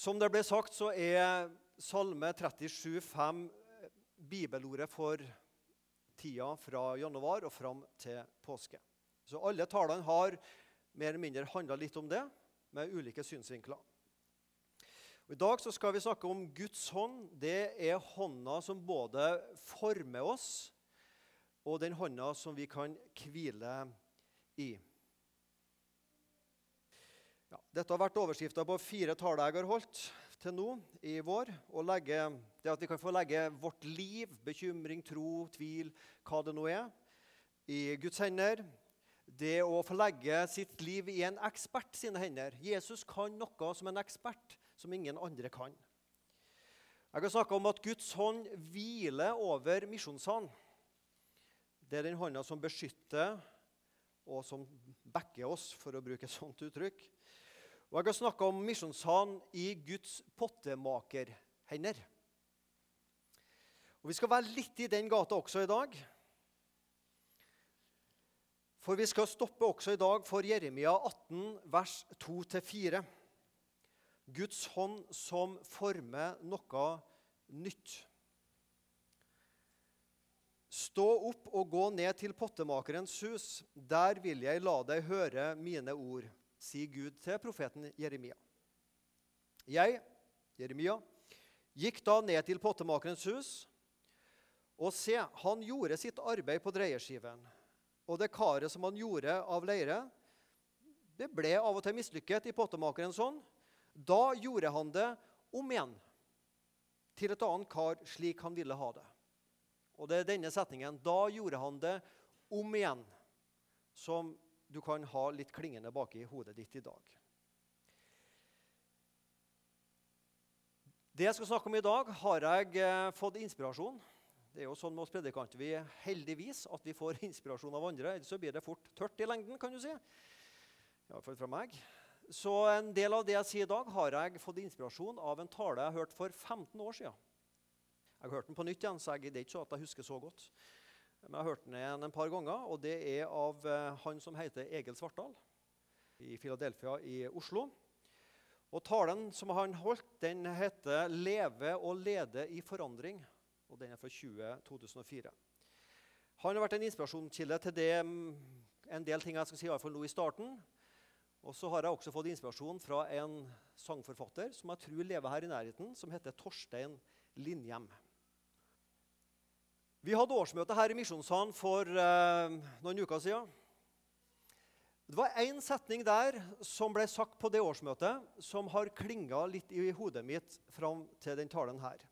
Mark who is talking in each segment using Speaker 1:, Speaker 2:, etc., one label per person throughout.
Speaker 1: Som det ble sagt, så er Salme 37, 37,5 bibelordet for tida fra januar og fram til påske. Så alle talene har mer eller mindre handla litt om det, med ulike synsvinkler. Og I dag så skal vi snakke om Guds hånd. Det er hånda som både former oss, og den hånda som vi kan hvile i. Ja, dette har vært overskrifta på fire taler jeg har holdt til nå i vår. Legge, det at vi kan få legge vårt liv, bekymring, tro, tvil, hva det nå er, i Guds hender. Det å få legge sitt liv i en ekspert sine hender. Jesus kan noe som en ekspert som ingen andre kan. Jeg har snakka om at Guds hånd hviler over misjonssalen. Det er den hånda som beskytter og som backer oss, for å bruke et sånt uttrykk. Og Jeg har snakka om misjonssalen i Guds pottemakerhender. Og Vi skal være litt i den gata også i dag. For vi skal stoppe også i dag for Jeremia 18, vers 2-4. Guds hånd som former noe nytt. Stå opp og gå ned til pottemakerens hus. Der vil jeg la deg høre mine ord sier Gud til profeten Jeremia. Jeg, Jeremia, gikk da ned til pottemakerens hus, og se, han gjorde sitt arbeid på dreieskiven. Og det karet som han gjorde av leire, det ble av og til mislykket i pottemakerens hånd. Da gjorde han det om igjen til et annet kar slik han ville ha det. Og det er denne setningen. Da gjorde han det om igjen, som du kan ha litt klingende bak i hodet ditt i dag. Det jeg skal snakke om i dag, har jeg eh, fått inspirasjon. Det er jo sånn med oss predikanter vi heldigvis at vi får inspirasjon av andre. Ellers blir det fort tørt i lengden, kan du si. Iallfall fra meg. Så en del av det jeg sier i dag, har jeg fått inspirasjon av en tale jeg hørte hørt for 15 år siden. Jeg hørte den på nytt igjen, så jeg, det er ikke så at jeg husker så godt. Men jeg har hørt den igjen en par ganger, og det er av eh, han som heter Egil Svartdal i Philadelphia i Oslo. Og Talen som han holdt, den heter 'Leve og lede i forandring'. og Den er fra 20, 2004. Han har vært en inspirasjonskilde til det, mm, en del ting jeg skal si iallfall nå i starten. Og så har jeg også fått inspirasjon fra en sangforfatter som jeg tror lever her i nærheten, som heter Torstein Linhjem. Vi hadde årsmøte her i Misjonssalen for eh, noen uker siden. Det var én setning der som ble sagt på det årsmøtet, som har klinga litt i hodet mitt fram til den talen her.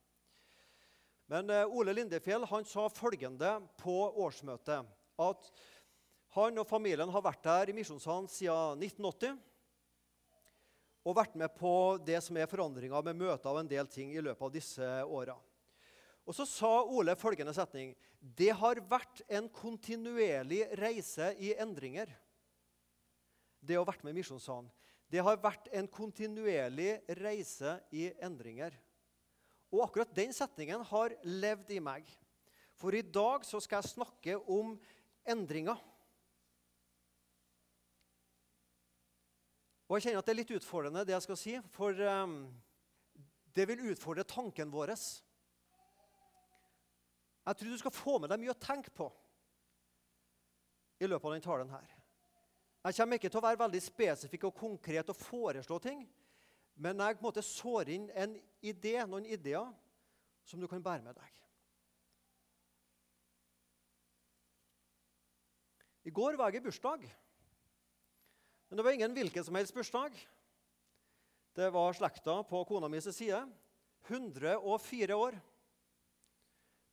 Speaker 1: Men eh, Ole Lindefjell han sa følgende på årsmøtet at han og familien har vært der i Misjonssalen siden 1980 og vært med på det som er forandringer med møter av en del ting i løpet av disse åra. Og så sa Ole følgende setning.: Det har vært en kontinuerlig reise i endringer. Det å ha vært med i Misjonssalen. Det har vært en kontinuerlig reise i endringer. Og akkurat den setningen har levd i meg. For i dag så skal jeg snakke om endringer. Og jeg kjenner at det er litt utfordrende, det jeg skal si, for um, det vil utfordre tanken vår. Jeg tror du skal få med deg mye å tenke på i løpet av denne talen. her. Jeg kommer ikke til å være veldig spesifikk og konkret og foreslå ting. Men jeg på en måte sår inn en idé, noen ideer som du kan bære med deg. I går var jeg i bursdag. Men det var ingen hvilken som helst bursdag. Det var slekta på kona mi side. 104 år.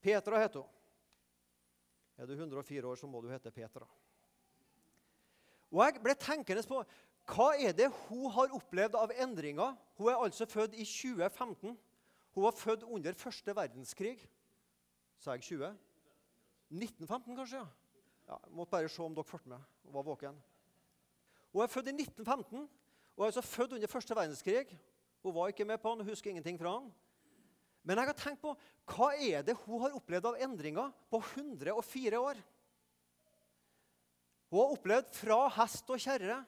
Speaker 1: Petra heter hun. Er du 104 år, så må du hete Petra. Og Jeg ble tenkende på hva er det hun har opplevd av endringer. Hun er altså født i 2015. Hun var født under første verdenskrig. Sa jeg 20? 1915, kanskje? ja. ja jeg måtte bare se om dere fulgte med og var våken. Hun er født i 1915 og er altså født under første verdenskrig. Hun var ikke med på han, husker ingenting fra han. Men jeg har tenkt på hva er det hun har opplevd av endringer på 104 år? Hun har opplevd fra hest og kjerre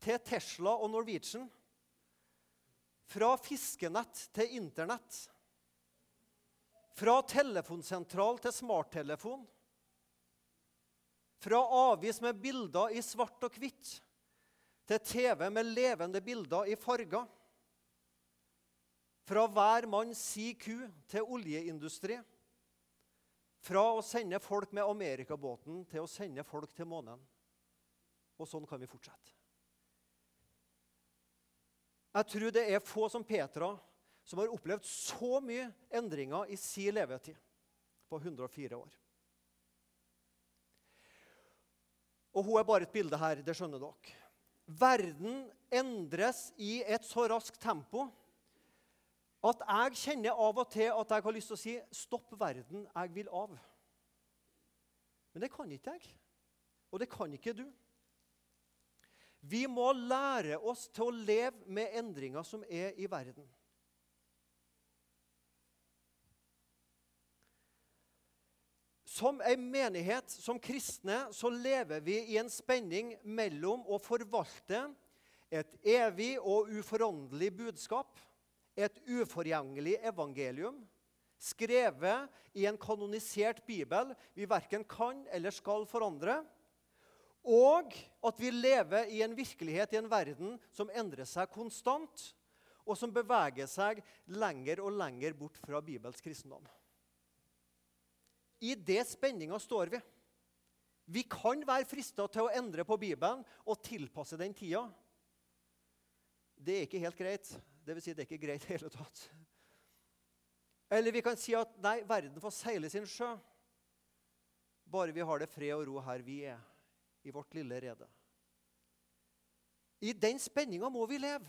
Speaker 1: til Tesla og Norwegian. Fra fiskenett til Internett. Fra telefonsentral til smarttelefon. Fra avis med bilder i svart og hvitt til TV med levende bilder i farger. Fra hver mann si ku til oljeindustri. Fra å sende folk med amerikabåten til å sende folk til månen. Og sånn kan vi fortsette. Jeg tror det er få som Petra som har opplevd så mye endringer i sin levetid på 104 år. Og hun er bare et bilde her, det skjønner dere. Verden endres i et så raskt tempo at jeg kjenner av og til at jeg har lyst til å si 'Stopp verden, jeg vil av'. Men det kan ikke jeg. Og det kan ikke du. Vi må lære oss til å leve med endringer som er i verden. Som en menighet, som kristne, så lever vi i en spenning mellom å forvalte et evig og uforanderlig budskap et uforgjengelig evangelium skrevet i en kanonisert bibel vi verken kan eller skal forandre. Og at vi lever i en virkelighet i en verden som endrer seg konstant, og som beveger seg lenger og lenger bort fra Bibels kristendom. I det spenninga står vi. Vi kan være frista til å endre på Bibelen og tilpasse den tida. Det er ikke helt greit. Det vil si, det er ikke greit i hele tatt. Eller vi kan si at nei, verden får seile sin sjø. Bare vi har det fred og ro her vi er, i vårt lille rede. I den spenninga må vi leve.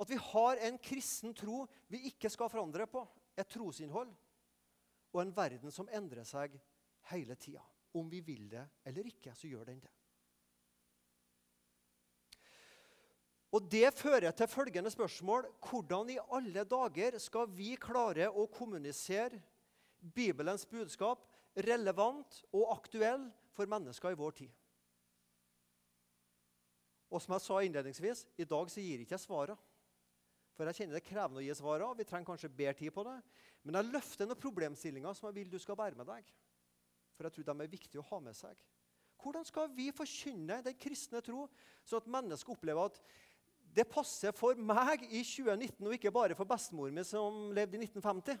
Speaker 1: At vi har en kristen tro vi ikke skal forandre på. Et trosinnhold. Og en verden som endrer seg hele tida. Om vi vil det eller ikke, så gjør den det. Og Det fører til følgende spørsmål hvordan i alle dager skal vi klare å kommunisere Bibelens budskap relevant og aktuell for mennesker i vår tid? Og som jeg sa innledningsvis, I dag så gir ikke jeg svarene. For jeg kjenner det er krevende å gi svarene. Vi trenger kanskje bedre tid på det. Men jeg løfter noen problemstillinger som jeg vil du skal bære med deg. For jeg tror de er viktige å ha med seg. Hvordan skal vi forkynne den kristne tro, så at mennesker opplever at det passer for meg i 2019, og ikke bare for bestemoren min som levde i 1950.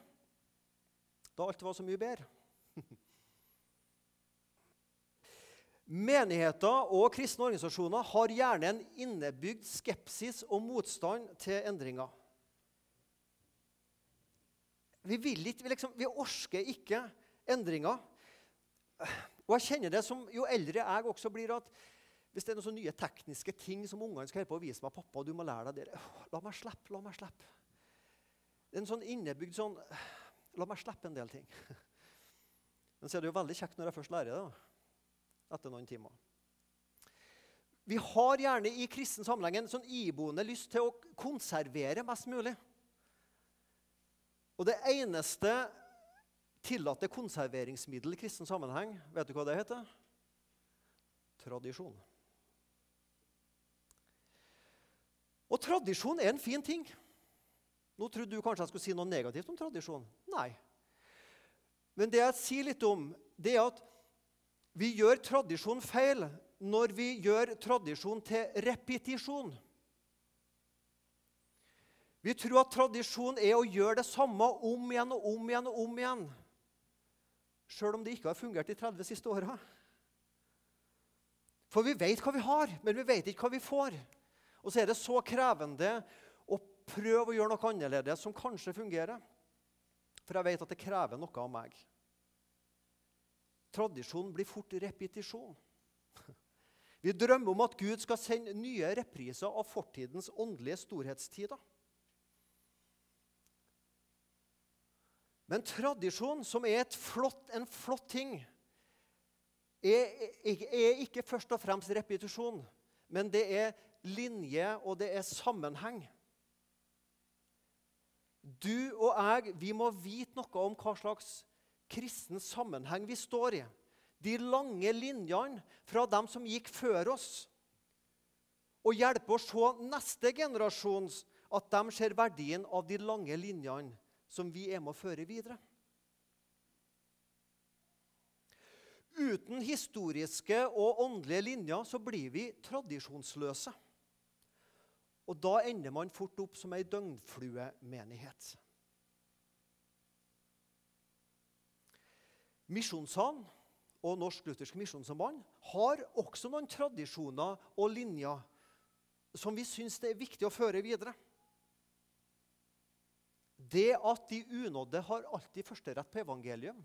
Speaker 1: Da alt var så mye bedre. Menigheter og kristne organisasjoner har gjerne en innebygd skepsis og motstand til endringer. Vi vil ikke, vi, liksom, vi orsker ikke endringer. Og jeg kjenner det som Jo eldre jeg også blir, at hvis det er noen sånne nye tekniske ting som ungene skal på og vise meg, 'Pappa, du må lære deg det.' La meg slippe, la meg slippe. Det er en sånn innebygd sånn La meg slippe en del ting. Men så er det jo veldig kjekt når jeg først lærer det. Etter noen timer. Vi har gjerne i kristen sammenheng en sånn iboende lyst til å konservere mest mulig. Og det eneste tillatte konserveringsmiddel i kristen sammenheng, vet du hva det heter? Tradisjon. Og tradisjon er en fin ting. Nå trodde du kanskje jeg skulle si noe negativt om tradisjon. Nei. Men det jeg sier litt om, det er at vi gjør tradisjon feil når vi gjør tradisjon til repetisjon. Vi tror at tradisjon er å gjøre det samme om igjen og om igjen og om igjen. Sjøl om det ikke har fungert de 30 siste åra. For vi vet hva vi har, men vi vet ikke hva vi får. Og så er det så krevende å prøve å gjøre noe annerledes som kanskje fungerer. For jeg vet at det krever noe av meg. Tradisjon blir fort repetisjon. Vi drømmer om at Gud skal sende nye repriser av fortidens åndelige storhetstider. Men tradisjon, som er flott, en flott ting, er, er, ikke først og fremst repetisjon, men det er linje, og det er sammenheng. Du og jeg vi må vite noe om hva slags kristen sammenheng vi står i. De lange linjene fra dem som gikk før oss. Og hjelpe å se neste generasjons at de ser verdien av de lange linjene som vi er med å føre videre. Uten historiske og åndelige linjer så blir vi tradisjonsløse. Og da ender man fort opp som ei døgnfluemenighet. Misjonssalen og Norsk Luthersk Misjonssamband har også noen tradisjoner og linjer som vi syns det er viktig å føre videre. Det at de unådde har alltid førsterett på evangelium.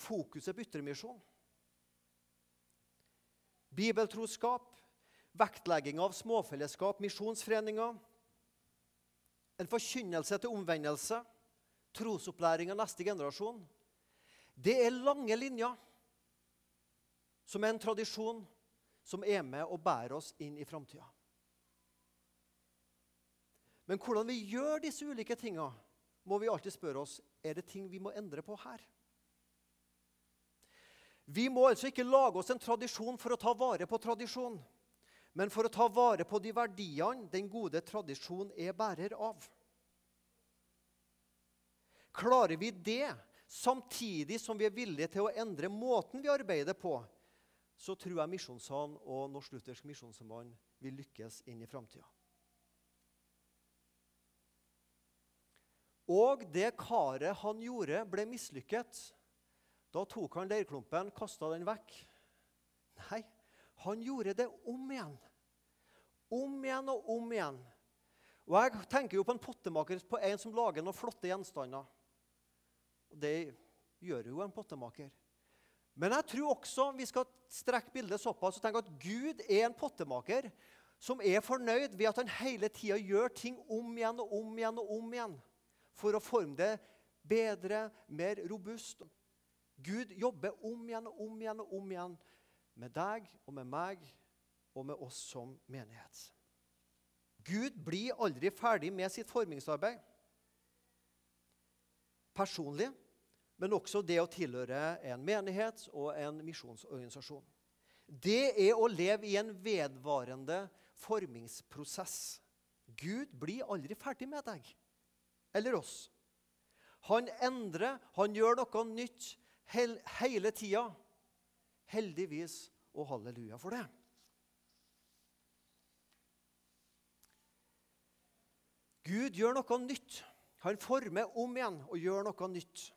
Speaker 1: Fokuset på ytremisjon. Bibeltroskap, vektlegging av småfellesskap, misjonsforeninger. En forkynnelse til omvendelse, trosopplæring av neste generasjon. Det er lange linjer som er en tradisjon som er med og bærer oss inn i framtida. Men hvordan vi gjør disse ulike tinga, må vi alltid spørre oss er det ting vi må endre på her. Vi må altså ikke lage oss en tradisjon for å ta vare på tradisjon, men for å ta vare på de verdiene den gode tradisjon er bærer av. Klarer vi det, samtidig som vi er villige til å endre måten vi arbeider på, så tror jeg Misjonssalen og Norsk Luthersk Misjonssamband vil lykkes inn i framtida. Og det karet han gjorde, ble mislykket. Da tok han leirklumpen, kasta den vekk. Nei, han gjorde det om igjen. Om igjen og om igjen. Og Jeg tenker jo på en pottemaker, på en som lager noen flotte gjenstander. Og Det gjør jo en pottemaker. Men jeg tror også vi skal strekke bildet såpass og tenke at Gud er en pottemaker som er fornøyd ved at han hele tida gjør ting om igjen og om igjen og om igjen for å forme det bedre, mer robust. Gud jobber om igjen og om igjen og om igjen med deg og med meg og med oss som menighet. Gud blir aldri ferdig med sitt formingsarbeid. Personlig men også det å tilhøre en menighet og en misjonsorganisasjon. Det er å leve i en vedvarende formingsprosess. Gud blir aldri ferdig med deg eller oss. Han endrer, han gjør noe nytt hele tida. Heldigvis og halleluja for det. Gud gjør noe nytt. Han former om igjen og gjør noe nytt.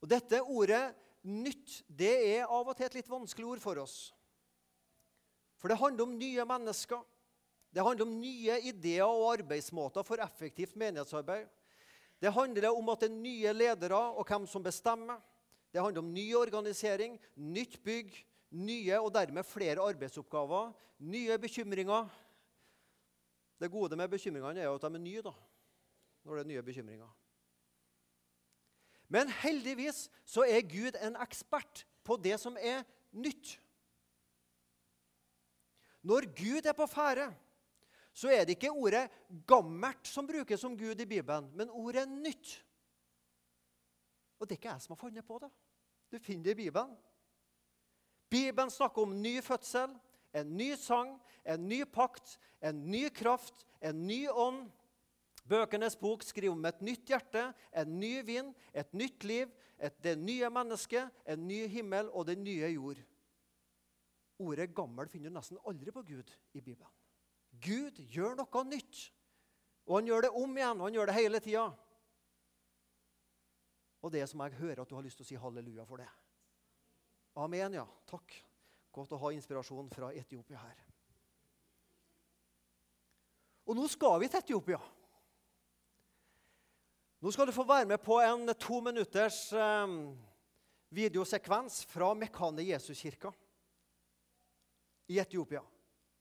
Speaker 1: Og Dette ordet 'nytt' det er av og til et litt vanskelig ord for oss. For det handler om nye mennesker. Det handler om nye ideer og arbeidsmåter for effektivt menighetsarbeid. Det handler om at det er nye ledere og hvem som bestemmer. Det handler om ny organisering, nytt bygg, nye og dermed flere arbeidsoppgaver, nye bekymringer. Det gode med bekymringene er jo at de er nye da, når det er nye bekymringer. Men heldigvis så er Gud en ekspert på det som er nytt. Når Gud er på ferde, så er det ikke ordet 'gammelt' som brukes som Gud i Bibelen, men ordet 'nytt'. Og det er ikke jeg som har funnet på det. Du finner det i Bibelen. Bibelen snakker om ny fødsel, en ny sang, en ny pakt, en ny kraft, en ny ånd Bøkenes bok skriver om et nytt hjerte, en ny vind, et nytt liv, et, det nye mennesket, en ny himmel og den nye jord. Ordet 'gammel' finner du nesten aldri på Gud i Bibelen. Gud gjør noe nytt. Og han gjør det om igjen, og han gjør det hele tida. Og det som jeg hører at du har lyst til å si halleluja for det. Amen, ja. Takk. Godt å ha inspirasjon fra Etiopia her. Og nå skal vi til Etiopia. Nå skal du få være med på en to minutters eh, videosekvens fra Mekane Jesuskirka i Etiopia,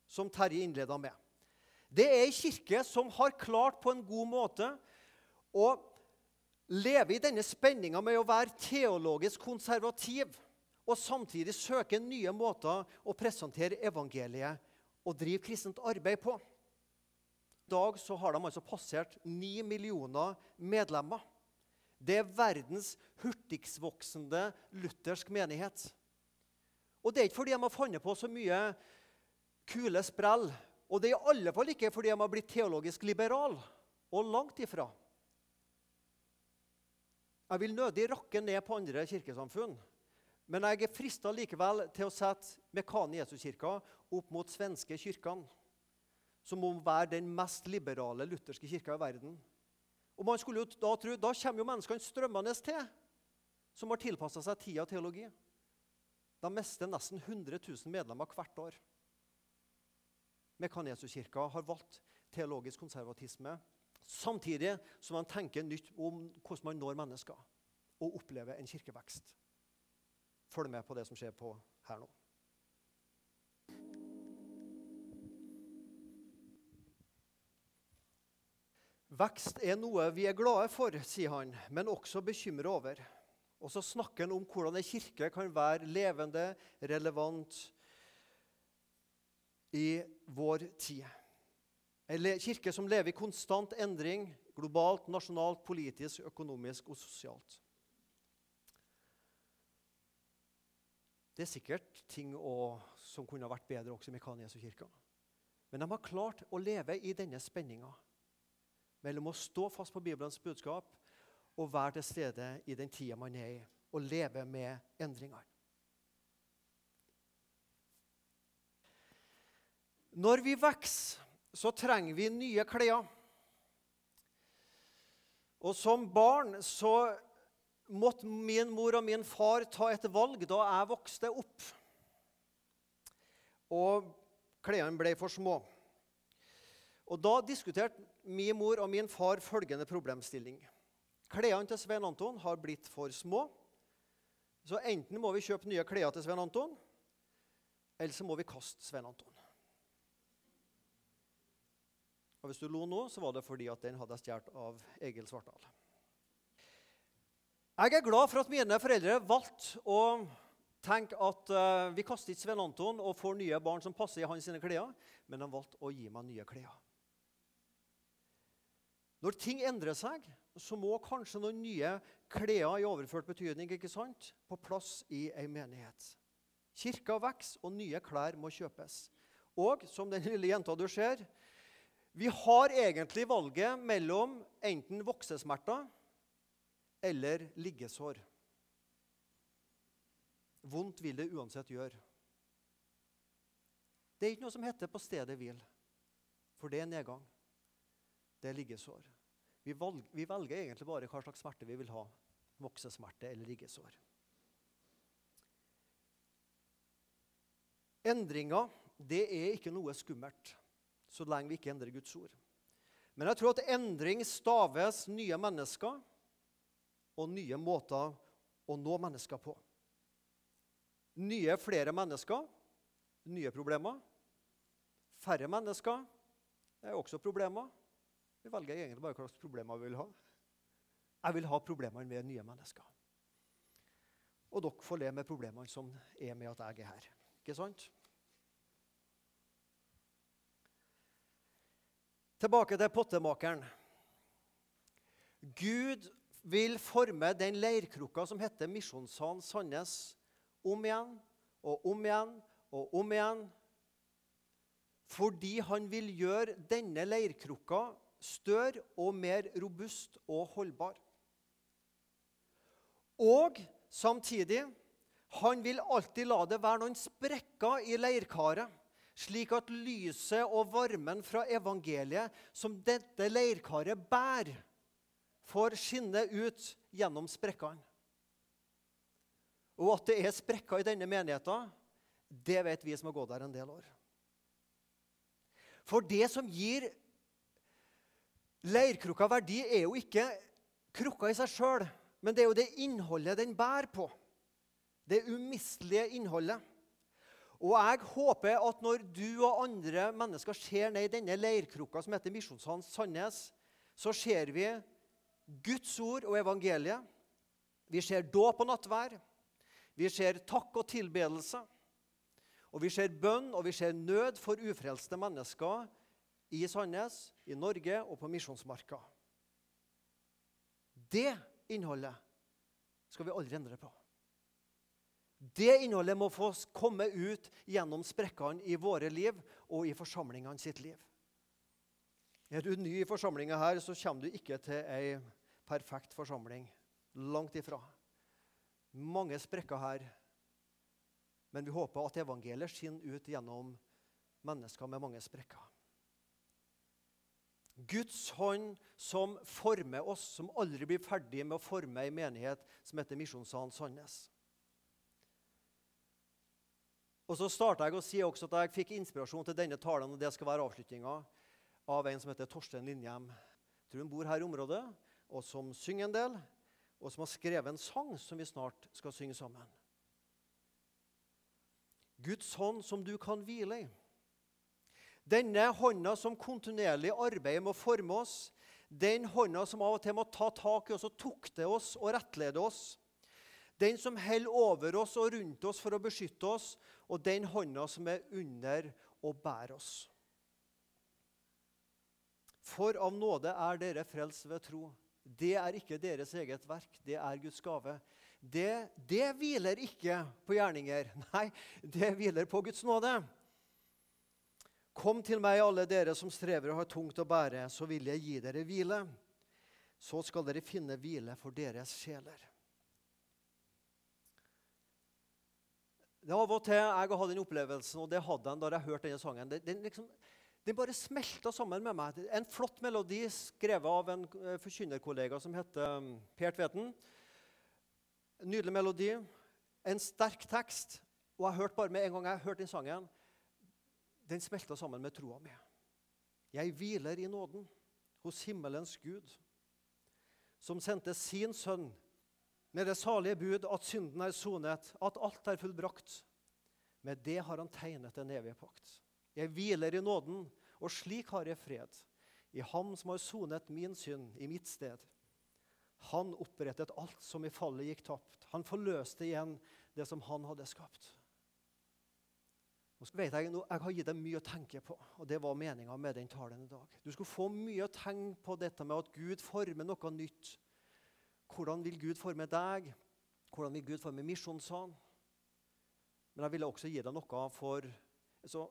Speaker 1: som Terje innleda med. Det er ei kirke som har klart på en god måte å leve i denne spenninga med å være teologisk konservativ og samtidig søke nye måter å presentere evangeliet og drive kristent arbeid på I dag så har de altså passert 9 millioner medlemmer. Det er verdens hurtigstvoksende luthersk menighet. Og det er ikke fordi de har funnet på så mye kule sprell Og det er i alle fall ikke fordi de har blitt teologisk liberal. Og langt ifra. Jeg vil nødig rakke ned på andre kirkesamfunn. Men jeg er frista likevel til å sette Mekane Jesuskirka opp mot svenske kirkene, som må være den mest liberale lutherske kirka i verden. Og man skulle jo Da tro, da kommer jo menneskene strømmende til, som har tilpassa seg tida og teologi. De mister nesten 100 000 medlemmer hvert år. Mekanesuskirka har valgt teologisk konservatisme samtidig som man tenker nytt om hvordan man når mennesker og opplever en kirkevekst. Følg med på det som skjer på her nå. Vekst er noe vi er glade for, sier han, men også bekymra over. Og så snakker han om hvordan en kirke kan være levende, relevant i vår tid. En kirke som lever i konstant endring globalt, nasjonalt, politisk, økonomisk og sosialt. Det er sikkert ting å, som kunne vært bedre også i og kirka. Men de har klart å leve i denne spenninga mellom å stå fast på Bibelens budskap og være til stede i den tida man er i, og leve med endringene. Når vi vokser, så trenger vi nye klær. Og som barn så måtte min mor og min far ta et valg da jeg vokste opp. Og klærne ble for små. Og Da diskuterte min mor og min far følgende problemstilling. Klærne til Svein Anton har blitt for små. Så enten må vi kjøpe nye klær til Svein Anton, eller så må vi kaste Svein Anton. Og Hvis du lo nå, så var det fordi at den hadde jeg stjålet av Egil Svartdal. Jeg er glad for at mine foreldre valgte å tenke at uh, vi kaster ikke Svein Anton og får nye barn som passer i hans klær, men de valgte å gi meg nye klær. Når ting endrer seg, så må kanskje noen nye klær i overført betydning ikke sant, på plass i ei menighet. Kirka vokser, og nye klær må kjøpes. Og som den lille jenta du ser, vi har egentlig valget mellom enten voksesmerter eller liggesår. Vondt vil det uansett gjøre. Det er ikke noe som heter 'på stedet hvil', for det er nedgang. Det er liggesår. Vi, valg, vi velger egentlig bare hva slags smerte vi vil ha. Voksesmerte eller liggesår. Endringer det er ikke noe skummelt så lenge vi ikke endrer Guds ord. Men jeg tror at endring staves nye mennesker og nye måter å nå mennesker på. Nye, flere mennesker, nye problemer. Færre mennesker er også problemer. Vi velger egentlig bare hva slags problemer vi vil ha. Jeg vil ha problemene med nye mennesker. Og dere får le med problemene som er med at jeg er her. Ikke sant? Tilbake til pottemakeren. Gud vil forme den leirkrukka som heter Misjonssalen Sandnes, om igjen og om igjen og om igjen. Fordi han vil gjøre denne leirkrukka større og mer robust og holdbar. Og samtidig han vil alltid la det være noen sprekker i leirkaret, slik at lyset og varmen fra evangeliet som dette leirkaret bærer, får skinne ut gjennom sprekkene. Og at det er sprekker i denne menigheten, det vet vi som har gått der en del år. For det som gir leirkrukka verdi, er jo ikke krukka i seg sjøl, men det er jo det innholdet den bærer på. Det umistelige innholdet. Og jeg håper at når du og andre mennesker ser ned i denne leirkrukka som heter Misjonssand Sandnes, så ser vi Guds ord og evangeliet. Vi ser dåp og nattvær. Vi ser takk og tilbedelse. Og vi ser bønn og vi ser nød for ufrelste mennesker i Sandnes, i Norge og på Misjonsmarka. Det innholdet skal vi aldri endre på. Det innholdet må få komme ut gjennom sprekkene i våre liv og i forsamlingene sitt liv. Er du ny i forsamlinga her, så kommer du ikke til ei perfekt forsamling. Langt ifra. Mange sprekker her. Men vi håper at evangeliet skinner ut gjennom mennesker med mange sprekker. Guds hånd som former oss, som aldri blir ferdig med å forme ei menighet som heter Misjonssalen Sandnes. Og så starta jeg å si også at jeg fikk inspirasjon til denne talen, og det skal være avslutninga, av en som heter Torstein Lindhjem. Jeg tror hun bor her i området, og som synger en del, og som har skrevet en sang som vi snart skal synge sammen. Guds hånd som du kan hvile i. Denne hånda som kontinuerlig arbeider med å forme oss, den hånda som av og til må ta tak i oss og tukte oss og rettlede oss, den som holder over oss og rundt oss for å beskytte oss, og den hånda som er under og bærer oss. For av nåde er dere frelst ved tro. Det er ikke deres eget verk, det er Guds gave. Det, det hviler ikke på gjerninger. Nei, det hviler på Guds nåde. Kom til meg, alle dere som strever og har tungt å bære, så vil jeg gi dere hvile. Så skal dere finne hvile for deres sjeler. Det Av og til jeg har hatt den opplevelsen, og det hadde jeg da jeg hørte denne sangen. Den, liksom, den bare smelta sammen med meg. En flott melodi skrevet av en eh, forkynnerkollega som heter um, Per Tveten. Nydelig melodi. En sterk tekst. Og jeg hørte bare med en gang jeg hørte den sangen, den smelta sammen med troa mi. Jeg hviler i nåden hos himmelens Gud, som sendte sin sønn med det salige bud at synden er sonet, at alt er fullbrakt. Med det har han tegnet den evige pakt. Jeg hviler i nåden, og slik har jeg fred. I ham som har sonet min synd i mitt sted. Han opprettet alt som i fallet gikk tapt. Han forløste igjen det som han hadde skapt. Nå vet Jeg jeg har gitt deg mye å tenke på, og det var meninga med den talen i dag. Du skulle få mye å tenke på dette med at Gud former noe nytt. Hvordan vil Gud forme deg? Hvordan vil Gud forme misjonssalen? Men jeg ville også gi deg noe for altså,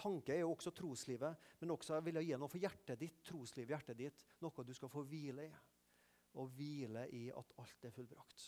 Speaker 1: Tanke er jo også troslivet, men også jeg vil gi noe for hjertet ditt, troslivet hjertet ditt, noe du skal få hvile i. Og hvile i at alt er fullbrakt.